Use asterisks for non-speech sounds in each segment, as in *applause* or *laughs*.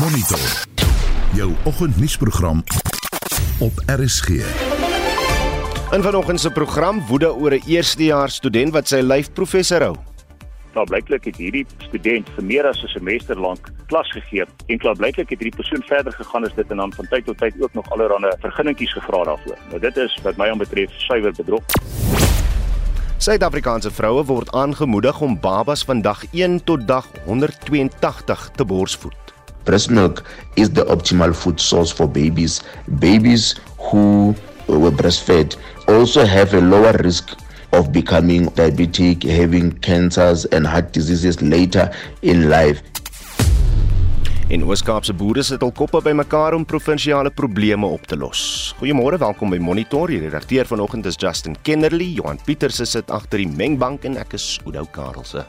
Monitor. Jou oggendnuusprogram op RSG. In vanoggend se program woede oor 'n eerstejaars student wat sy lyfprofessor hou. Nou blyklik het hierdie student vir meer as 'n semester lank klas gegee en klaar blyklik het hierdie persoon verder gegaan as dit en dan van tyd tot tyd ook nog allerlei vergunningkies gevra daarvoor. Nou dit is wat my aanbetref suiwer bedrog. Suid-Afrikaanse vroue word aangemoedig om babas van dag 1 tot dag 182 te borsvoed. Breast milk is the optimal food source for babies. Babies who were breastfed also have a lower risk of becoming diabetic, having cancers, and heart diseases later in life. En Oos-Kaapse boere sit hul koppe bymekaar om provinsiale probleme op te los. Goeiemôre, welkom by Monitor. Die redakteur vanoggend is Justin Kennerly, Johan Pieterse sit agter die mengbank en ek is Oudou Karelse.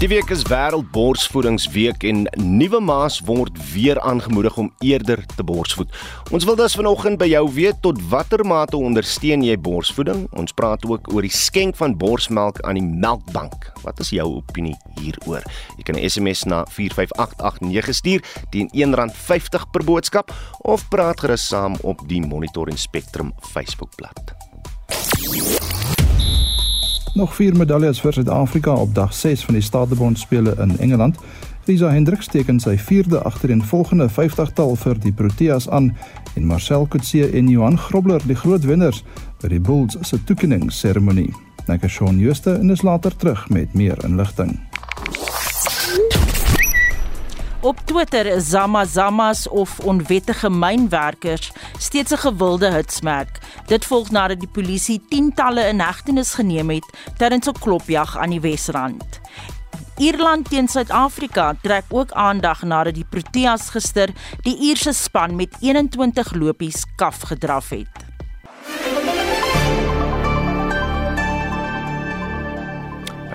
Die week is wêreldborsvoedingsweek en nuwe ma's word weer aangemoedig om eerder te borsvoed. Ons wil dus vanoggend by jou weet tot watter mate ondersteun jy borsvoeding? Ons praat ook oor die skenk van borsmelk aan die melkbank. Wat is jou opinie hieroor? Jy kan 'n SMS na 45889 stuur teen R1.50 per boodskap of praat gerus saam op die Monitor en Spectrum Facebookblad. Nog vier medaljes vir Suid-Afrika op dag 6 van die Stadebond spele in Engeland. Lisa Hendricks teken sy vierde agtereenvolgende 50-tal vir die Proteas aan en Marcel Coetzee en Johan Grobler die groot wenners by die Bulls se toekenningsseremonie. Ek is Shaun Schuster en is later terug met meer inligting. Op Twitter is Zamazamas of onwettige mynwerkers steeds 'n gewilde hitsmerk. Dit volg nadat die polisie tientalle in hegtenis geneem het tydens 'n klopjag aan die Wesrand. Ierland teen Suid-Afrika trek ook aandag nadat die Proteas gister die Ierse span met 21 lopies kaf gedraf het.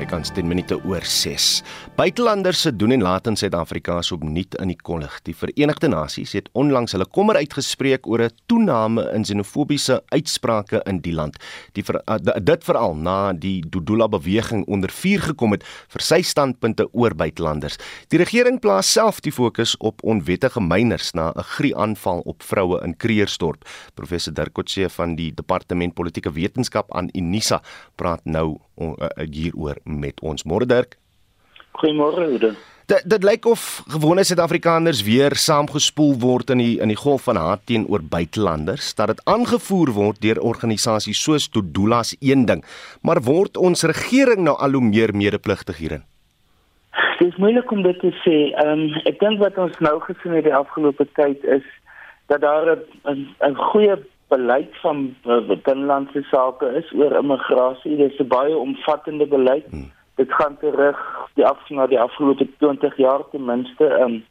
Bykans 10 minute oor 6. Buitelanders se doen en laat in Suid-Afrika is opnuut in die kollig. Die Verenigde Nasies het onlangs hulle kommer uitgespreek oor 'n toename in xenofobiese uitsprake in die land. Die ver, uh, dit veral na die Dudula beweging onder vuur gekom het vir sy standpunte oor buitelanders. Die regering plaas self die fokus op onwettige myners na 'n grie-aanval op vroue in Kreersdorp. Professor Dirk Coetzee van die Departement Politieke Wetenskap aan Unisa praat nou hieroor met ons môre Dirk. Goeiemôre Oude. Dit dit lyk of gewone Suid-Afrikaners weer saamgespoel word in die in die golf van haat teenoor buitelanders, dat dit aangevoer word deur organisasies soos Dodula's een ding, maar word ons regering nou al hoe meer medepligtig hierin? Dit is moeilik om dit te sê. Ehm um, ek dink wat ons nou gesien het die afgelope tyd is dat daar 'n 'n goeie beleid van uh, binnelandse sake is oor immigrasie. Dit is 'n baie omvattende beleid. Hmm dit gaan terug die af na die afgelope 20 jaar ten minste. Um,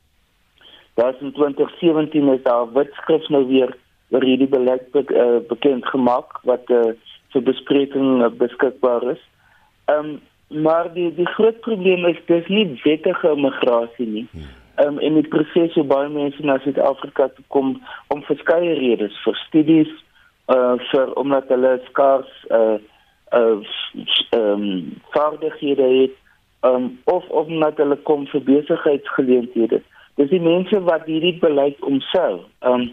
daar in 2017 is daar wetskrif nou weer oor hierdie beleid be, uh, bekend gemaak wat uh, vir bespreking uh, beskikbaar is. Ehm um, maar die die groot probleem is dis nie wettige immigrasie nie. Ehm um, en die proses hoe baie mense na Suid-Afrika toe kom om verskeie redes vir studies uh vir omdat hulle skaars uh ehm um, vaardighede het um, of net hulle kom vir besigheidsgeleenthede. Dis die mense wat hierdie beleid. Ehm um,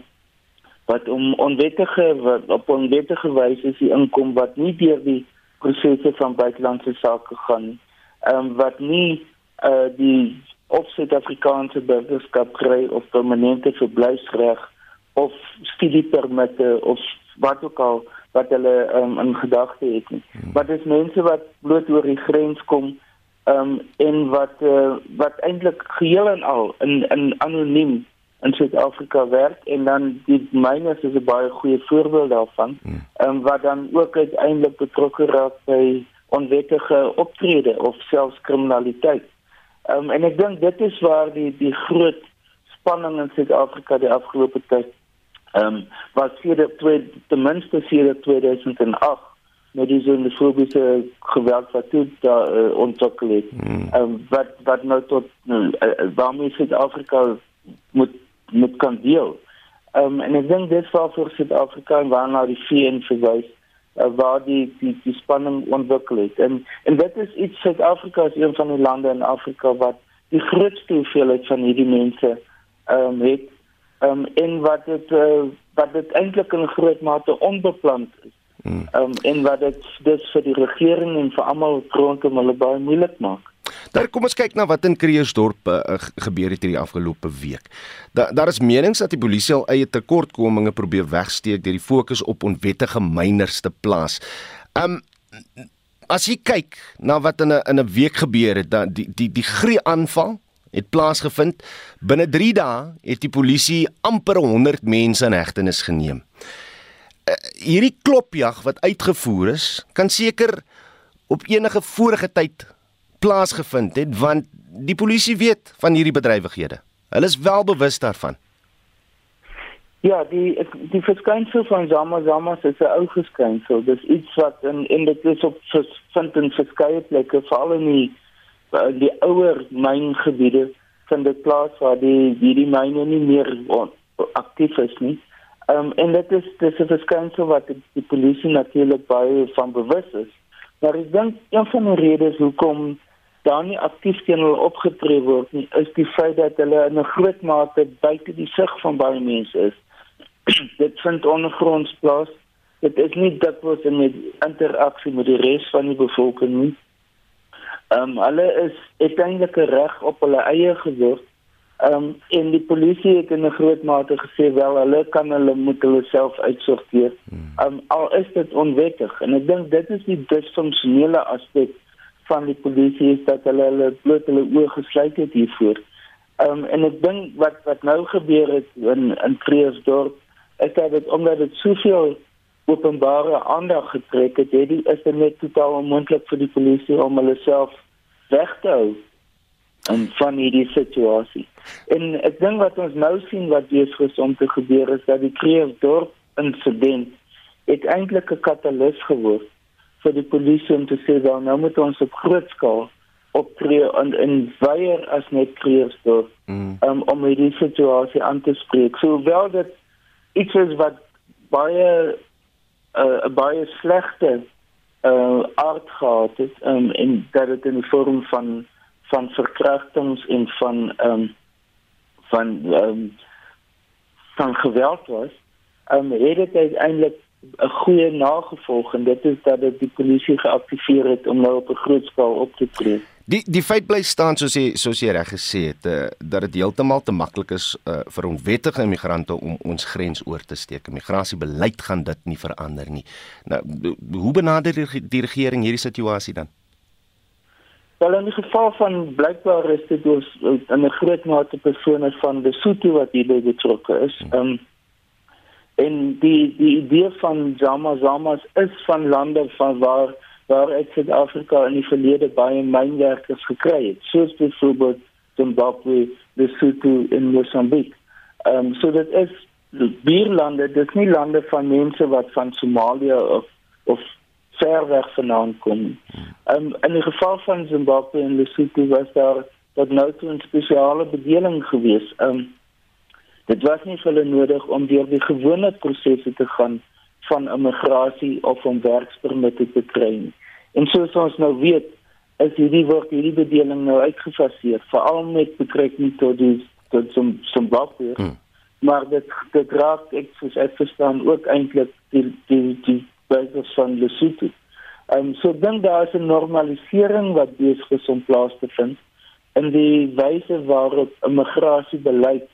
wat om onwettige wat op onwettige wyse die inkom wat nie deur die prosesse van buitelandse sake gaan. Ehm um, wat nie uh die of Suid-Afrikaanse burgerskap kry of permanente verblyfsreg of studiepermitte of wat ook al wat hulle um, in gedagte het nie. Hmm. Maar dis mense wat bloot oor die grens kom um, en wat uh, wat eintlik geheel en al in in anoniem in Suid-Afrika werk en dan die myne is 'n baie goeie voorbeeld daarvan. Hmm. Um, wat dan ook uiteindelik betrokke raak by onwettige optrede of selfs kriminaliteit. Um, en ek dink dit is waar die die groot spanning in Suid-Afrika die afgelope tyd Ehm um, wat die twee ten minste vir 2008 met die xenofobiese geweld wat toe daar uh, ontwikkel het. Hmm. Ehm um, wat wat nou tot uh, waarmee Suid-Afrika moet moet kan deel. Ehm um, en ek dink dit sou vir Suid-Afrika en waarna die VN verwys uh, waar die die die spanning ontwikkel het. En en dit is iets Suid-Afrika is een van die lande in Afrika wat die grootste hoeveelheid van hierdie mense ehm um, het ehm um, en wat dit uh, wat dit eintlik in groot mate onbepland is. Hmm. Ehm um, en wat dit dis vir die regering en vir almal rondom hulle baie moeilik maak. Daar kom ons kyk na wat in Kreersdorp uh, gebeur het hierdie afgelope week. Da, daar is menings dat die polisie al eie tekortkominge probeer wegsteek deur die fokus op onwettige myners te plaas. Um as jy kyk na wat in 'n in 'n week gebeur het, dan die die die grie aanval het plaasgevind. Binne 3 dae het die polisie amper 100 mense in hegtenis geneem. Uh, hierdie klopjag wat uitgevoer is, kan seker op enige vorige tyd plaasgevind het want die polisie weet van hierdie bedrywighede. Hulle is wel bewus daarvan. Ja, die die verskynsel van Zama Zama is 'n ou verskynsel. Dis iets wat in in dit is op vind in verskeie plekke, veral in die die ouer myngebiede van die plaas waar die hierdie myne nie meer aktief is nie. Ehm um, en dit is dis 'n verskynsel wat die, die polisie natuurlik baie van bewus is. Maar ek dink een van die redes hoekom daar nie aktief teen hulle opgetree word nie, is die feit dat hulle in 'n groot mate buite die sig van baie mense is. *clears throat* dit vind ondergronds plaas. Dit is nie dat in met interaksie met die res van die bevolking nie. Ehm um, hulle is uiteindelik reg op hulle eie geword. Ehm um, en die polisie het in 'n groot mate gesê wel hulle kan hulle moet hulle self uitsorteer. Hmm. Ehm um, al is dit onwettig en ek dink dit is die disfunksionele aspek van die polisie is dat hulle hulle bloot hulle oë gesluit het hiervoor. Ehm um, en ek dink wat wat nou gebeur het in in Kreersdorp is dat dit omdat dit soveel openbare aandag getrek het, het die is dit net totaal onmoontlik vir die polisie om hulle self weg te hou en van hierdie situasie. En ek dink wat ons nou sien wat besig om te gebeur is dat die Kreersdorp insident het eintlik 'n katalis geword vir die polisie om te sê dan nou moet ons op groot skaal optree en in weier as net kreersdorp mm. um, om hierdie situasie aan te spreek. So wel dat iets is wat baie 'n uh, baie slegte uh, aard gehad het um, en dat dit in die vorm van van verkrachtings en van um, van um, van geweld was. Um, het dit uiteindelik 'n goeie nagevolg en dit is dat dit die polisie geaktiveer het om nou op 'n groot skaal op te tree. Die die feit bly staan soos jy soos jy reg gesê het uh, dat dit heeltemal te maklik is uh, vir onwettige immigrante om ons grens oor te steek. Immigrasiebeleid gaan dit nie verander nie. Nou hoe benader die, die regering hierdie situasie dan? Wel in die geval van blykbaar is dit dus in 'n groot mate persone van Lesotho wat hierby betrokke is. Hmm. Ehm um, en die die idee van Zama Zamas is van lande van waar waar uit Suid-Afrika in die verlede baie mynwerkers gekry het soos byvoorbeeld Zimbabwe, Lesotho en Mosambik. Ehm um, so dit is buurlande, dit is nie lande van mense wat van Somalië of of ver weg vandaan kom. Ehm um, in die geval van Zimbabwe en Lesotho was daar dat nou 'n spesiale bedeling geweest. Ehm um, Dit was nie vir hulle nodig om deur die gewone prosesse te gaan van immigrasie of om werkspermitte te kry nie. En soos ons nou weet, is hierdie word hierdie bedeling nou uitgefaseer, veral met betrekking tot die tot some some buffer. Hmm. Maar dit dit raak ek soos ek verstaan ook eintlik die die die basis van Lesotho. Ehm um, so dan daar is 'n normalisering wat besig is om plaas te vind in die wyse waarop immigrasiebeleid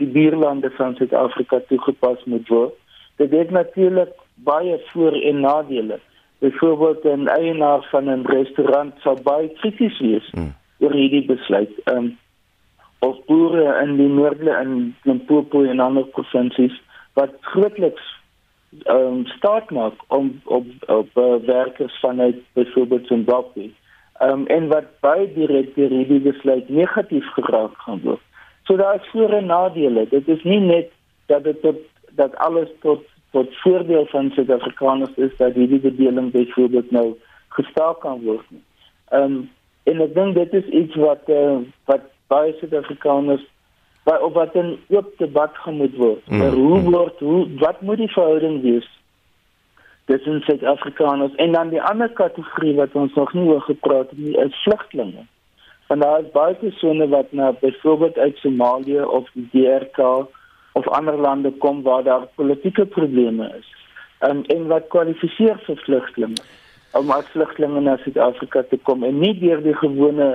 die buurlande van Suid-Afrika toegepas moet word. Dit het natuurlik baie voor- en nadele. Byvoorbeeld 'n eienaar van 'n restaurant sou baie krities wees hmm. oor hierdie besluit. Ehm um, of boere in die noorde in Limpopo en ander provinsies wat grootliks ehm um, staat maak om op op uh, werkers vanuit byvoorbeeld Zimbabwe. Ehm um, en wat baie direk deur hierdie besluit negatief geraak gaan word. So daar is voor en nadele. Dit is nie net dat dit tot, dat alles tot tot voordeel van Suid-Afrikaners is dat hierdie bedeling byvoorbeeld nou gestaak kan word nie. Ehm um, en ek dink dit is iets wat uh, wat baie Suid-Afrikaners wat op wat 'n oop debat gemoed word. Mm. hoe word hoe wat moet die verhouding wees tussen Suid-Afrikaners en dan die ander kategorie wat ons nog nie oor gepraat het nie, is vlugtlinge. Want daar is baie persone wat na byvoorbeeld uit Somalië of die DRK of ander lande kom waar daar politieke probleme is. Um, en wat kwalifiseer vir vlugtlinge om as vlugtlinge na Suid-Afrika te kom en nie deur die gewone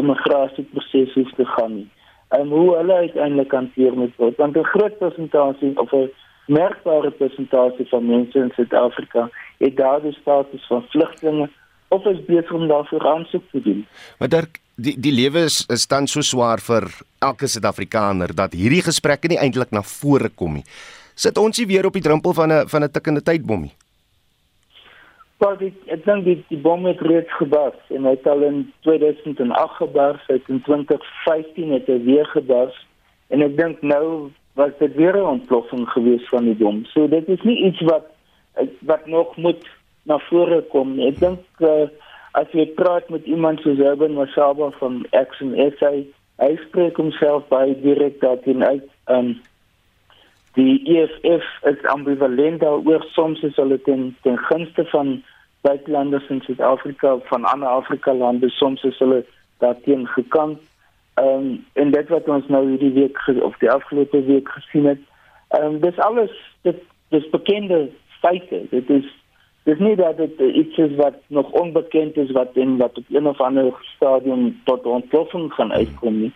immigrasieproses hoef te gaan nie. En hoe hulle uiteindelik hanteer moet word want 'n groot persentasie of 'n merkbare persentasie van mense in Suid-Afrika het daardie status van vlugtlinge of is besig om daarvoor aansoek te doen. Maar daar die die lewe is is dan so swaar vir elke Suid-Afrikaner dat hierdie gesprekke nie eintlik na vore kom nie. Sit ons nie weer op die drempel van 'n van 'n tikkende tydbom nie. Wel, die, ek dink die, die bom het reeds gebars en hy het al in 2008 gebars, hy het in 2015 het hy weer gebars en ek dink nou was dit weer 'n ontploffing geweest van die bom. So dit is nie iets wat wat nog moet na vore kom. Ek dink uh, as jy praat met iemand soos Urban Masaba van Action SA, hy spreek homself baie direk daarin uit. Um, die EFF is ambivalent daaroor soms is hulle ten, ten gunste van buitelanders in Suid-Afrika van ander Afrika lande soms is hulle daarteen gekant. Um, en dit wat ons nou hierdie week of die afgelope week gesien het, um, dis alles dit dis bekende feite. Dit is dis nie dat dit iets is wat nog onbekend is wat in wat op een of ander stadium tot ontploffing gaan uitkom nie.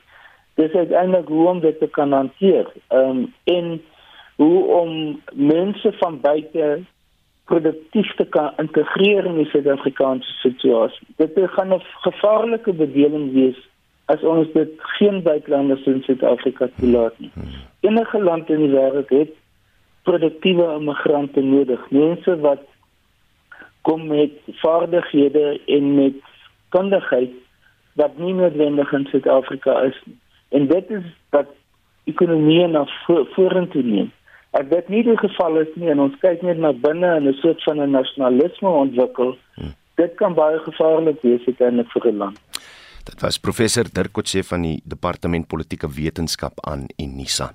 Dis eintlik hoe om dit te kan hanteer. Ehm um, en hoe om mense van buite produktief te kan integreer in die Suid-Afrikaanse situasie. Dit gaan 'n gevaarlike bedeling wees as ons dit geen buitelanders in Suid-Afrika toelaat nie. Enige land in die wêreld het produktiewe immigrante nodig, mense wat kom met vaardighede en met kundigheid wat nie noodwendig in Suid-Afrika is nie. En dit is wat ekonomie na vorentoe neem. As dit nie die geval is nie en ons kyk net na binne en 'n soort van 'n nasionalisme ontwikkel, hmm. dit kan baie gevaarlik wees uiteindelik vir 'n land. Dit was professor Dirk Kotse van die Departement Politieke Wetenskap aan Unisa.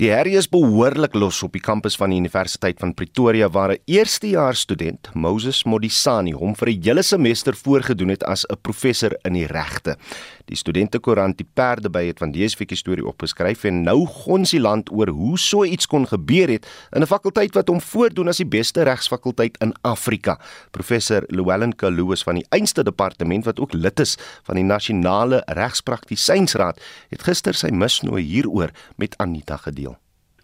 Die herrie is behoorlik los op die kampus van die Universiteit van Pretoria waar 'n eerstejaars student, Moses Modisani, hom vir 'n hele semester voorgedoen het as 'n professor in die regte. Die studentekoerant Die Perde by het van fikkie storie opgeskryf en nou gons die land oor hoe so iets kon gebeur het in 'n fakulteit wat hom voordoen as die beste regsfakulteit in Afrika. Professor Llewellyn Kaluus van die Einste Departement wat ook lid is van die Nasionale Regspraktisynsraad het gister sy misnooi hieroor met Anita gedeel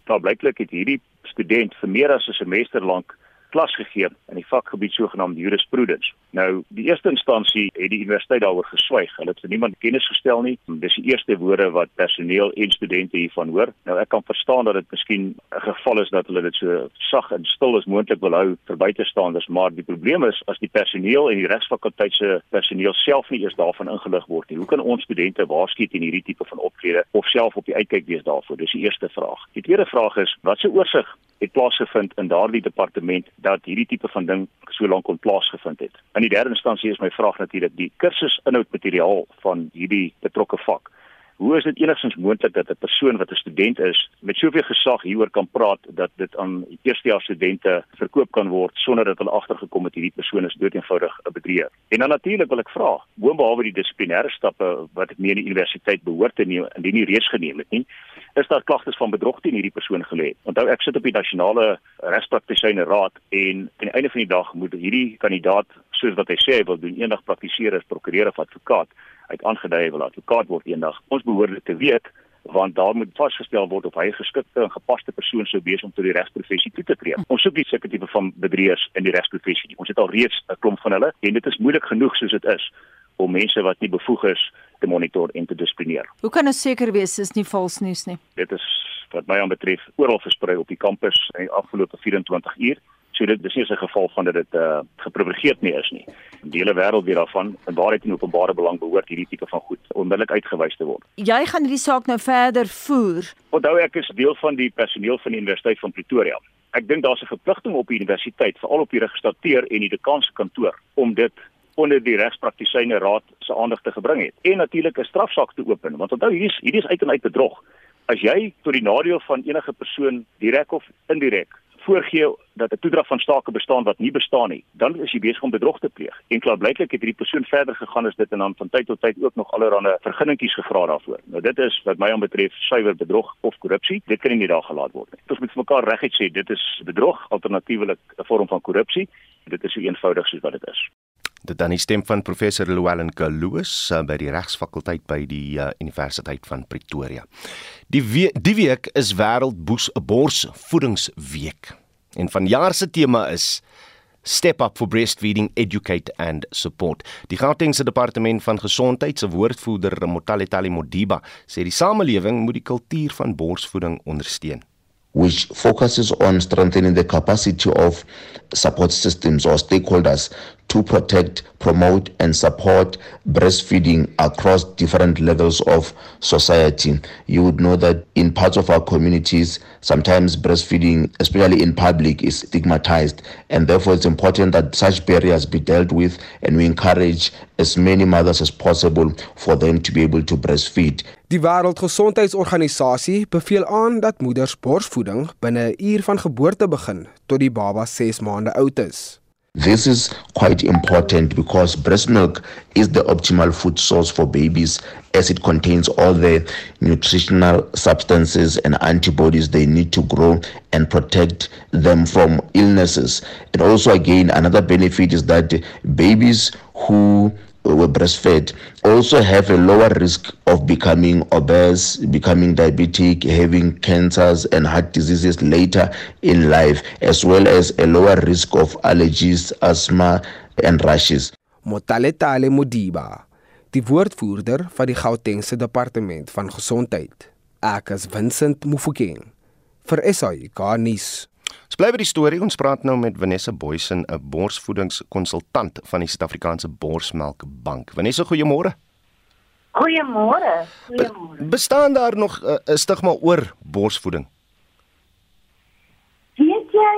daar blyklik het hierdie student vir meer as 'n semester lank klas gegee in die vakgebied sogenaamde jurisprudence. Nou, die eerste instansie het die universiteit daaroor geswyg. Hulle het vir niemand kennis gestel nie. Dis die eerste woorde wat personeel en studente hiervan hoor. Nou ek kan verstaan dat dit miskien 'n geval is dat hulle dit so sag en stil as moontlik wil hou vir buitestanders, maar die probleem is as die personeel en die regsfakulteit se personeel self nie eers daarvan ingelig word nie. Hoe kan ons studente waarsku teen hierdie tipe van optrede of self op die uitkyk wees daarvoor? Dis die eerste vraag. Die tweede vraag is, wat se oorsig het plaasgevind in daardie departement dat hierdie tipe van ding so lank kon plaasgevind het. In die derde instansie is my vraag natuurlik die kursus inhoudmateriaal van hierdie betrokke vak. Hoe is dit enigstens moontlik dat 'n persoon wat 'n student is met soveel gesag hieroor kan praat dat dit aan eerstejaars studente verkoop kan word sonder dat hulle agtergekom het hierdie persoon is doeteenvoudig 'n bedrieger. En dan natuurlik wil ek vra, boonbehalwe die dissiplinêre stappe wat ek mee in die universiteit behoort te neem indien nie reeds geneem het nie, is daar klagtes van bedrog teen hierdie persoon gelê. Onthou ek sit op die nasionale regspraktisyne raad en aan die einde van die dag moet hierdie kandidaat soos wat hy sê hy wil doen eendag praktiseer as prokureur of advokaat uit aangedui wil advokaat word eendag. Ons behoort dit te weet want daar moet vasgestel word of hy 'n geskikte en gepaste persoon sou wees om tot die regsprofessie toe te tree. Ons soek nie sulke tipe van bedrieërs in die regsprofessie nie. Ons het al reeds 'n klomp van hulle en dit is moeilik genoeg soos dit is om mense wat nie bevoeg is te monitor en te dissiplineer. Hoe kan ons seker wees dis nie vals nuus nie? Dit is wat my aanbetref oral versprei op die kampus in die afgelope 24 uur. So dit is nie 'n geval van dat dit uh eh, geprivilegeerd nie is nie. Die hele wêreld weet daarvan en waarheid en openbare belang behoort hierdie tipe van goed onmiddellik uitgewys te word. Jy gaan hierdie saak nou verder voer. Onthou ek is deel van die personeel van die Universiteit van Pretoria. Ek dink daar's 'n verpligting op die universiteit, veral op die registrateur en die dekaan se kantoor om dit onder die regspraktisyne raad se aandag te gebring het en natuurlik 'n strafsaak te open want onthou hierdie is hierdie is uit en uit bedrog. As jy tot die nadeel van enige persoon direk of indirek voorgee dat 'n toedrag van stake bestaan wat nie bestaan nie, dan is jy besig om bedrog te pleeg. En klaarblyklik het hierdie persoon verder gegaan as dit en dan van tyd tot tyd ook nog allerlei vergunningkies gevra daarvoor. Nou dit is wat my aanbetref suiwer bedrog of korrupsie. Dit kan nie daar gelaat word nie. Ons moet vir mekaar reguit sê dit is bedrog, alternatiefelik 'n vorm van korrupsie. Dit is so eenvoudig soos wat dit is. Dit dan die stem van professor Llewellyn Kaluus uh, by die regsfakulteit by die uh, Universiteit van Pretoria. Die we die week is wêreld borsvoedingsweek. En vanjaar se tema is Step up for breastfeeding, educate and support. Die Gautengse departement van gesondheid se woordvoerder Motaletali Modiba sê die samelewing moet die kultuur van borsvoeding ondersteun. Which focuses on strengthening the capacity of support systems or stakeholders to protect, promote, and support breastfeeding across different levels of society. You would know that in parts of our communities, sometimes breastfeeding, especially in public, is stigmatized, and therefore it's important that such barriers be dealt with, and we encourage as many mothers as possible for them to be able to breastfeed. Die Wêreldgesondheidsorganisasie beveel aan dat moeders borsvoeding binne 'n uur van geboorte begin tot die baba 6 maande oud is. This is quite important because breast milk is the optimal food source for babies as it contains all the nutritional substances and antibodies they need to grow and protect them from illnesses. And also, again, another benefit is that babies who were breastfed also have a lower risk of becoming obese, becoming diabetic, having cancers and heart diseases later in life, as well as a lower risk of allergies, asthma, and rashes. Motaletale Modiba, die woordvoerder van die Gautengse departement van gesondheid. Ek is Vincent Mufokeng vir SAK nuus. Bly by die storie. Ons praat nou met Vanessa Boysen, 'n borsvoedingskonsultant van die Suid-Afrikaanse Borsmelkbank. Vanessa, goeiemôre. Goeiemôre. Goeiemôre. Be bestaan daar nog 'n uh, stigma oor borsvoeding? Weet jy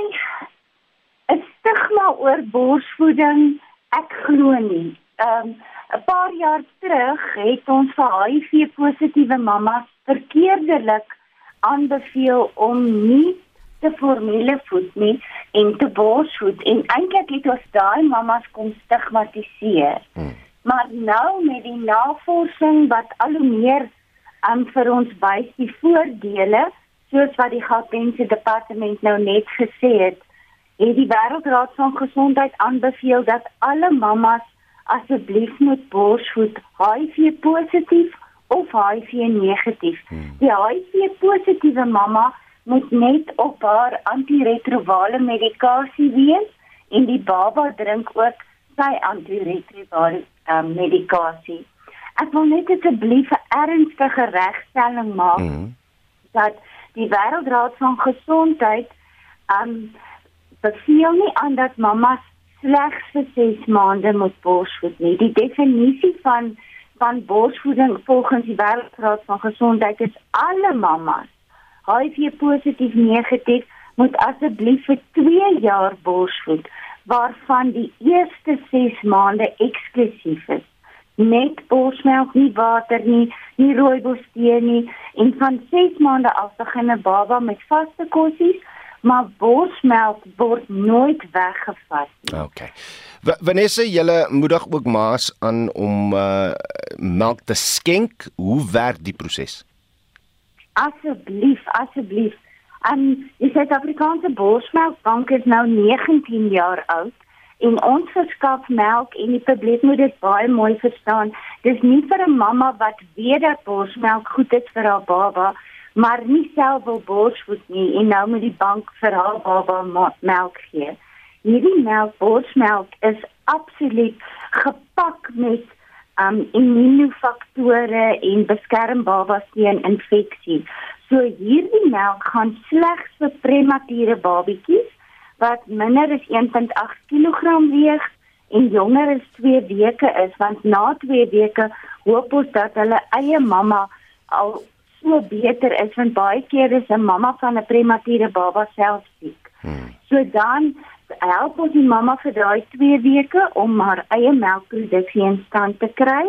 'n stigma oor borsvoeding? Ek glo nie. Ehm um, 'n paar jaar terug het ons vir HIV positiewe mammas verkeerdelik aanbeveel om nie te formele voed nie en te borsvoed en eintlik het ons daai mammas kom stigmatiseer. Hmm. Maar nou met die navorsing wat al hoe meer aan um, vir ons wys die voordele soos wat die Gautengse departement nou net gesê het, het die Wêreldraad van Gesondheid aanbeveel dat alle mammas asseblief moet borsvoed HIV positief of HIV negatief. Hmm. Die HIV positiewe mamma moet net op haar antiretrovirale medikasie wees en die baba drink ook sy antiretrovirale um, medikasie. Ek wil net asseblief 'n ernstige regstelling maak mm -hmm. dat die Wêreldraad van Gesondheid um beveel nie aan dat mamas slegs vir 6 maande moet borsvoed nie. Die definisie van van borsvoeding volgens die Wêreldraad van Gesondheid is alle mamas HIV positief negatief moet asseblief vir 2 jaar borsvoed waarvan die eerste 6 maande eksklusief is. Net borsmelk, nie water nie, nie rooibostee nie en van 6 maande af begin 'n baba met vaste kossies, maar borsmelk word nooit weggevat nie. Okay. Vanessa, julle moedig ook maas aan om uh, melk te skenk. Hoe werk die proses? Asseblief, asseblief. Um die Suid-Afrikaanse Borsmelkbank is nou 19 jaar oud en ons verskaf melk en die publiek moet dit baie mooi verstaan. Dis nie vir 'n mamma wat weet dat borsmelk goed is vir haar baba, maar nie self wil borsvoed nie en nou moet die bank vir haar baba melk gee. Hierdie melk, borsmelk is absoluut gepak met um immunofaktore en beskerm babas teen infeksie. So hierdie melk gaan slegs vir premature babatjies wat minder as 1.8 kg weeg en jonger as 2 weke is want na 2 weke hoop ons dat hulle eie mamma al so beter is want baie keer is 'n mamma van 'n premature baba self siek. Hmm. So dan help ons die mamma vir daai 2 weke om haar eie melkproduksie in stand te kry.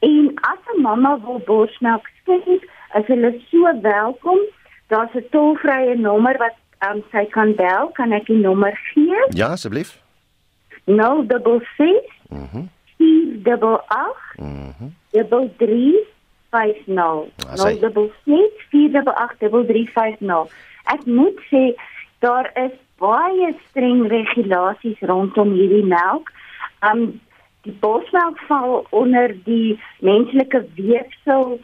En as 'n mamma wil borsmelk skink, is hulle so welkom. Daar's 'n tolvrye nommer wat um, sy kan bel, kan ek die nommer gee? Ja, asseblief. 066 Mhm. 488 Mhm. 3350. Ah, sy- 066 488 3350. Ek moet sê daar is baie streng regulasies rondom hierdie melk. Um die bosmelk val onder die menslike weefsel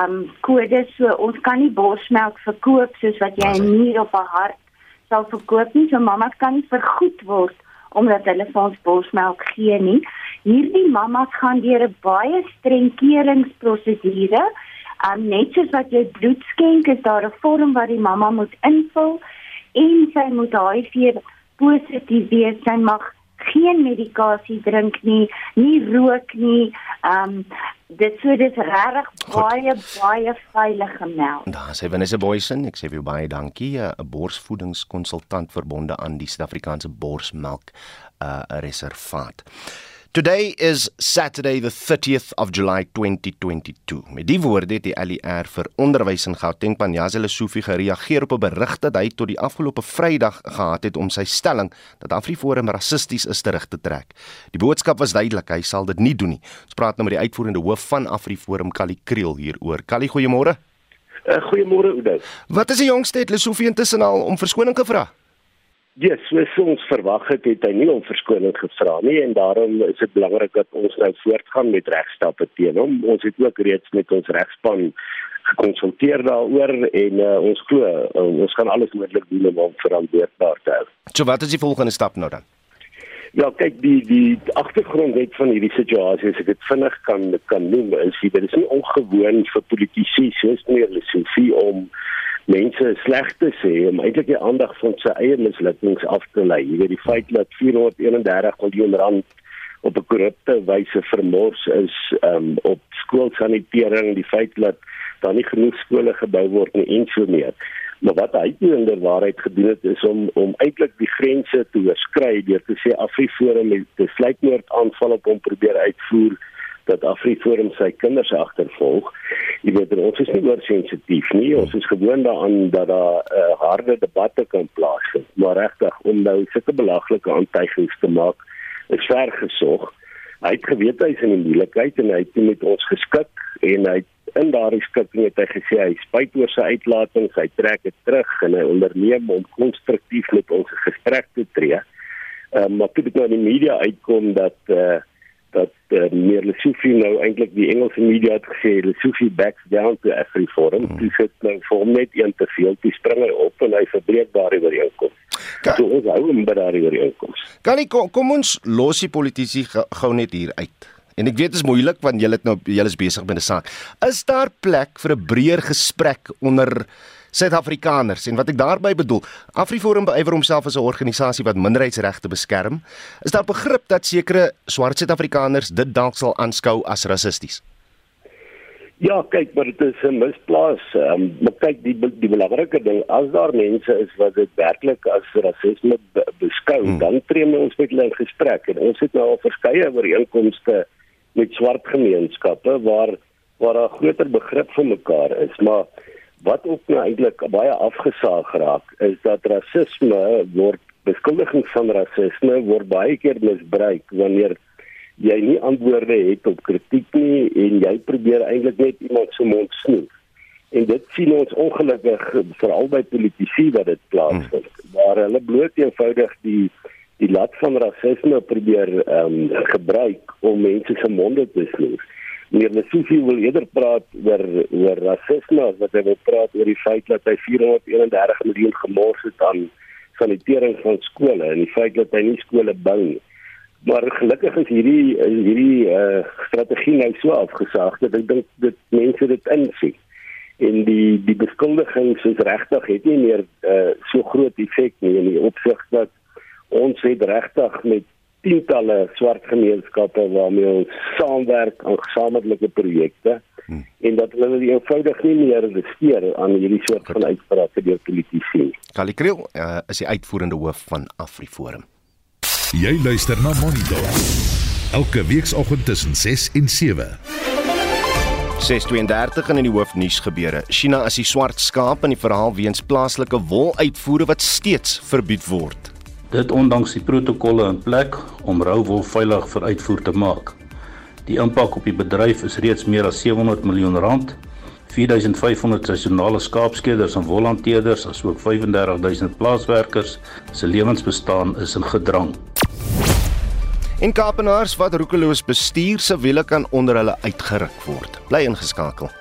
um kode so ons kan nie bosmelk verkoop soos wat jy 'n nier op 'n hart sal verkoop nie. So mamas kan nie vergoed word omdat hulle vir ons bosmelk gee nie. Hierdie mamas gaan deur 'n baie streng keuringsprosedure. Um net soos wat jy bloed skenk, is daar 'n vorm wat die mamma moet invul en sy moet HIV positief wees. Sy mag geen medikasie drink nie, nie rook nie. Um dit so dis regtig baie baie veilige melk. Daar sê Vanessa Boysen, ek sê vir jou baie dankie, 'n borsvoedingskonsultant verbonde aan die Suid-Afrikaanse Borsmelk uh Reservaat. Today is Saturday the 30th of July 2022. Met die woorde het die LER vir onderwys in Gauteng Panjazile Sufi gereageer op 'n berig dat hy tot die afgelope Vrydag gehad het om sy stelling dat AfriForum rassisties is terug te trek. Die boodskap was duidelik, hy sal dit nie doen nie. Ons praat nou met die uitvoerende hoof van AfriForum, Kali Kriel hieroor. Kali, goeiemôre. Uh, goeiemôre Oudo. Wat is die jongste het Lesofie intussen al om verskoning gevra? Ja, yes, soos ons verwag het, het hy nie om verskoning gevra nie en daarom is dit belangrik dat ons nou voortgaan met regstappe teen hom. Ons het ook reeds met ons regspan gekonsulteer daaroor en uh, ons glo uh, ons gaan alles moontlik doen om hom verantwoordbaar te hou. So wat is die volgende stap nou dan? Ja, kyk die die agtergrond net van hierdie situasie as ek dit vinnig kan kan noem is dit is nie ongewoon vir politici soos meneer Lesofie om mense sleg te sê om eintlik die aandag van sy eie mislukkings af te lei. Jy weet die feit dat 431 miljoen rand op 'n korrupte wyse vermors is um, op skoolsanitering, die feit dat daar nie genoeg skole gebou word nie en so meer. Maar wat hy teenoor waarheid gedoen het is om om eintlik die grense te oorskry deur te sê AfriForum het 'n sluitmoord aanval op hom probeer uitvoer dat AfriForum sy kinders agtervolg. Jy weet ons is nie oorsensitief nie. Ons is gewoond daaraan dat daar uh, harde debatte kan plaasvind. Maar regtig om nou sulke belaglike aantuigings te maak is ver gesog. Hy het geweet hy is in die moeilikheid en hy het met ons geskik en hy in daardie skikking het hy gesê hy spyt oor sy uitlatings, hy trek dit terug en hy onderneem om konstruktief met ons gesprek te tree. Um, maar toe dit nou in die media uitkom dat eh uh, dat uh, meer Lesofie nou eintlik die Engelse media het gesê Lesofie backs down to AfriForum. Hmm. Dis nou vir hom net een te veel. Dis spring hy op en hy verbreek daardie ooreenkoms. So ons hou hom by daardie ooreenkoms. Kan nie kom, kom ons los die politici gou net hier uit. En ek weet dit is moeilik want julle het nou julle is besig met 'n saak. Is daar plek vir 'n breër gesprek onder Suid-Afrikaners en wat ek daarmee bedoel, AfriForum beywer homself as 'n organisasie wat minderheidsregte beskerm. Is daar begrip dat sekere swart Suid-Afrikaners dit dalk sal aanskou as rassisties? Ja, kyk, maar dit is 'n misplaas. Um, maar kyk, die die belangrike ding, as daar mense is wat dit werklik as rasisme be beskou, hmm. dan tree ons met hulle in gesprek en ons het nou al verskeie ooreenkomste met swart gemeenskappe waar waar daar groter begrip vir mekaar is, maar wat ook nou eintlik baie afgesaag raak is dat rasisme word beskuldigings van rasisme word baie keer misbruik wanneer jy nie antwoorde het op kritiek nie en jy probeer eintlik net iemand se mond snoer. En dit sien ons ongelukkig veral by politici wat dit plaasvind. Hmm. Waar hulle bloot eenvoudig die die lat van rasisme probeer ehm um, gebruik om mense se monde te snoer. Meneer Lesofie wil eerder praat oor oor rasisme as wat hy wil praat oor die feit dat hy 431 miljoen gemors het aan sanitering van skole en die feit dat hy nie skole bou nie. Maar gelukkig is hierdie hierdie uh, strategie nou so afgesaag dat ek dink dit mense dit insien. En die die beskuldigings is regtig het nie meer uh, so groot effek nie in die opsig dat ons het regtig met tientalle swart gemeenskappe waarmee ons saamwerk aan gesamentlike projekte hmm. en dat hulle die eenvoudig nie meer besteer aan hierdie soort van uitsprake deur politici. Kali Kriel uh, is die uitvoerende hoof van AfriForum. Jy luister na Monitor. Elke weekoggend tussen 6 en 7. 632 in die hoofnuus gebeure. China is die swart skaap in die verhaal weens plaaslike woluitvoere wat steeds verbied word. Dit ondanks die protokolle in plek om rou wol veilig vir uitvoer te maak. Die impak op die bedryf is reeds meer as 700 miljoen rand. 4500 seisonale skaapskeders en wolhanteerders asook 35000 plaaswerkers se lewensbestaan is in gedrang. En Kaapenaars wat roekeloos bestuur se wiele kan onder hulle uitgeruk word. Bly ingeskakel.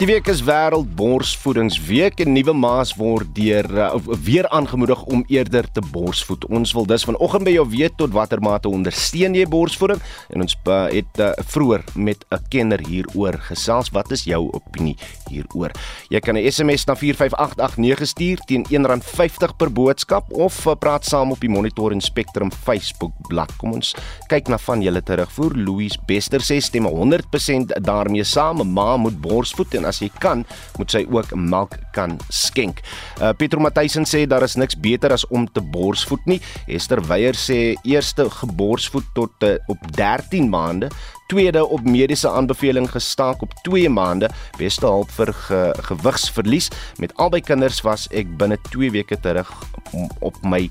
Die week is wêreldborsvoedingsweek en nuwe ma's word deur uh, weer aangemoedig om eerder te borsvoed. Ons wil dus vanoggend by jou weet tot watter mate ondersteun jy borsvoeding en ons uh, het uh, vroeër met 'n kenner hieroor gesels. Wat is jou opinie hieroor? Jy kan 'n SMS na 45889 stuur teen R1.50 per boodskap of uh, praat saam op die Monitor en Spectrum Facebook bladsy. Kom ons kyk na van julle terugvoer. Louise Bester sê stem 100% daarmee saam. 'n Ma moet borsvoed en as jy kan, moet sy ook melk kan skenk. Uh Pietro Matthysen sê daar is niks beter as om te borsvoed nie. Esther Weyer sê eerste geborsvoed tot uh, op 13 maande tweede op mediese aanbeveling gestaak op 2 maande beste hulp vir ge, gewigsverlies met albei kinders was ek binne 2 weke terug op my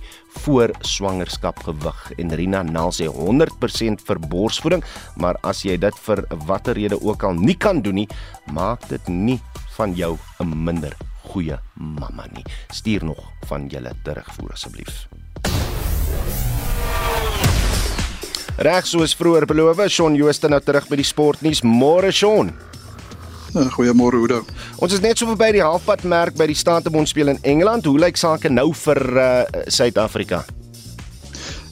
voor swangerskap gewig. En Rina Nel sê 100% vir borsvoeding maar as jy dit vir watter rede ook al nie kan doen nie maak dit nie van jou 'n minder goeie mamma nie. Stuur nog van julle terugvoer asseblief Reg soos vroeër beloof, Shaun Jooste nou terug by die sportnuus. Môre Shaun. Ja, goeiemôre Oudo. Ons is net so verby die halfpad merk by die Statebond speel in Engeland. Hoe lyk sake nou vir uh, Suid-Afrika?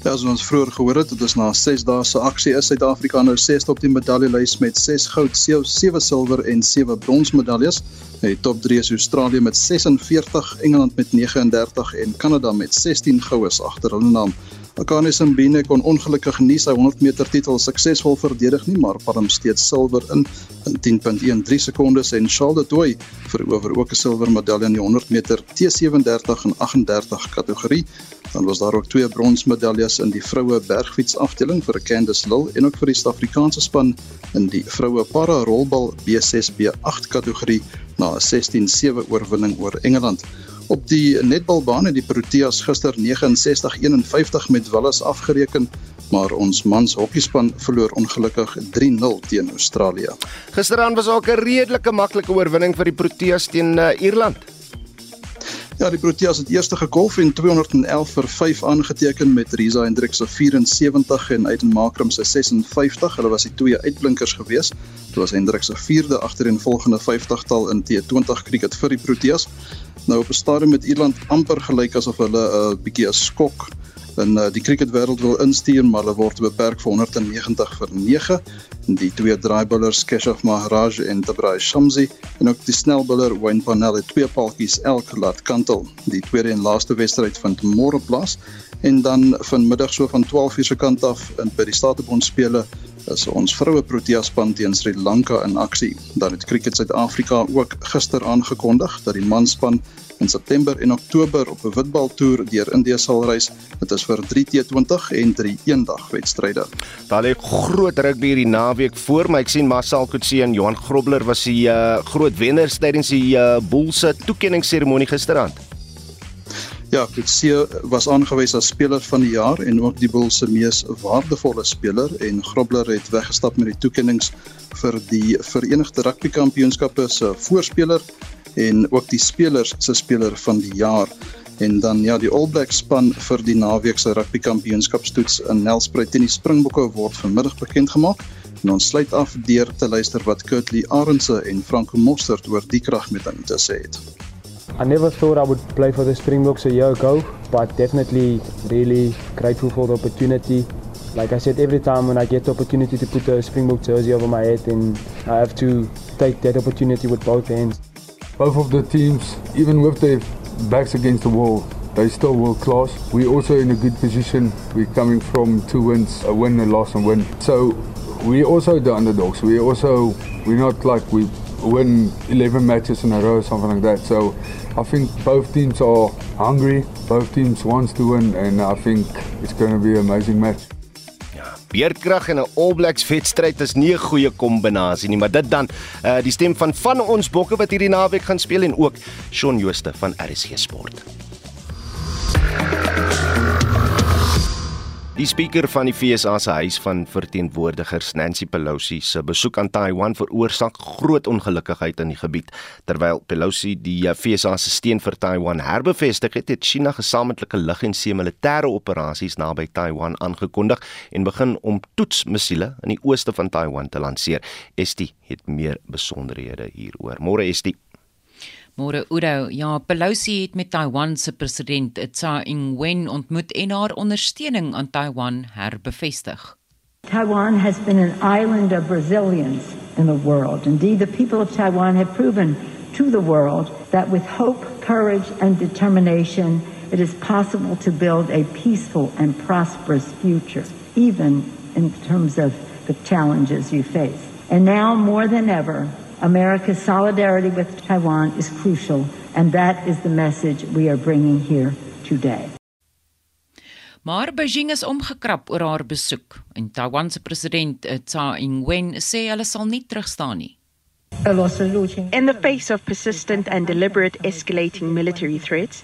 Ja, as ons vroeër gehoor het, dit is na 6 dae se aksie is Suid-Afrika nou 6ste op die medaljelys met 6 goud, 7 silwer en 7 brons medaljes. Die top 3 is Australië met 46, Engeland met 39 en Kanada met 16 goues agter hulle naam. Akane Simbine kon ongelukkig nie sy 100 meter titel suksesvol verdedig nie, maar palm steeds silwer in in 10.13 sekondes en Charles de Toey verower ook 'n silwer medalje in die 100 meter T37 en 38 kategorie. Dan was daar ook twee bronsmedaljes in die vroue bergfiets afdeling vir Candice Lill en ook vir die Suid-Afrikaanse span in die vroue para rolbal B6B8 kategorie na 'n 16-7 oorwinning oor Engeland. Op die netbalbaan het die Proteas gister 69-51 met Wallis afgereken, maar ons mans hokkiespan verloor ongelukkig 3-0 teen Australië. Gisteraan was ook 'n redelike maklike oorwinning vir die Proteas teen uh, Ierland. Ja, die Proteas het eerste gegolf en 211 vir 5 aangeteken met Risa Hendricks se 74 en Aiden Makram se 56. Hulle was die twee uitblinkers geweest. Dit was Hendricks se vierde agtereenvolgende 50-tal in T20 cricket vir die Proteas. Nou op 'n stadium met Ierland amper gelyk asof hulle 'n uh, bietjie 'n skok in uh, die cricketwêreld wil instuur, maar hulle word beperk vir 190 vir 9. En die twee draaiboullers, Keshav Maharaj en Tabrai Shamsi, en ook die snelbouler Wayne Panel het twee paltjies elk laat kantel. Die tweede en laaste wedstryd vind môre plaas en dan vanmiddag so van 12:00 se kant af in by die Statebond spele is ons vroue Protea span teen Sri Lanka in aksie. Dan het Cricket Suid-Afrika ook gister aangekondig dat die manspan in September en Oktober op 'n witbaltoer deur Indië sal reis. Dit is vir 3T20 en 3 eendag wedstryde. Daar lê groot rugby hierdie naweek voor my. Ek sien Marcel Kutse en Johan Grobler was die uh, groot wenners tydens die uh, Bulls se toekenningsseremonie gisteraand. Ja, Kutse was aangewys as speler van die jaar en ook die Bulls se mees waardevolle speler en Grobler het weggestap met die toekennings vir die Verenigde Rugby Kampioenskappe se voorspeler en ook die spelers se speler van die jaar en dan ja die All Blacks span vir die naweek se rugby kampioenskapstoets in Nelspruit teen die Springbokke word vanmiddag bekend gemaak en ons sluit af deur te luister wat Kurtley Arendse en Franco Mostert oor die krag met hom te sê het. I never thought I would play for the Springboks a year ago, but definitely really grateful for the opportunity. Like I said, every time when I get the opportunity to put a Springbok jersey over my head, then I have to take that opportunity with both hands. Both of the teams, even with their backs against the wall, they still world class. We're also in a good position. We're coming from two wins, a win, a loss, and win. So we're also the underdogs. We're also we're not like we win 11 matches in a row or something like that. So I think both teams are hungry. Both teams wants to win, and I think it's going to be an amazing match. Beerkrag en 'n All Blacks wedstryd is nie 'n goeie kombinasie nie, maar dit dan uh, die stem van van ons bokke wat hierdie naweek gaan speel en ook Shaun Jooste van RSG Sport. Die spreker van die FSA se huis van verteenwoordigers, Nancy Pelosi, se besoek aan Taiwan veroorsaak groot ongelukkigheid in die gebied. Terwyl Pelosi die FSA se steun vir Taiwan herbevestig het, het China gesamentlike lug- en see-militêre operasies naby Taiwan aangekondig en begin om toetsmissiele in die ooste van Taiwan te lanseer. Estie het meer besonderhede hieroor. Môre Estie. Môre Udo, ja, Pelosi het met Taiwan se president Tsai Ing-wen ontmoet en haar ondersteuning aan Taiwan herbevestig. Taiwan has been an island of resilience in the world. Indeed, the people of Taiwan have proven to the world that with hope, courage, and determination, it is possible to build a peaceful and prosperous future, even in terms of the challenges you face. And now, more than ever, America's solidarity with Taiwan is crucial, and that is the message we are bringing here today. Maar Beijing is omgekrap oor haar besoek en Taiwan se president eh, Tsai Ing-wen sê hulle sal nie terugstaan nie. In the face of persistent and deliberate escalating military threats,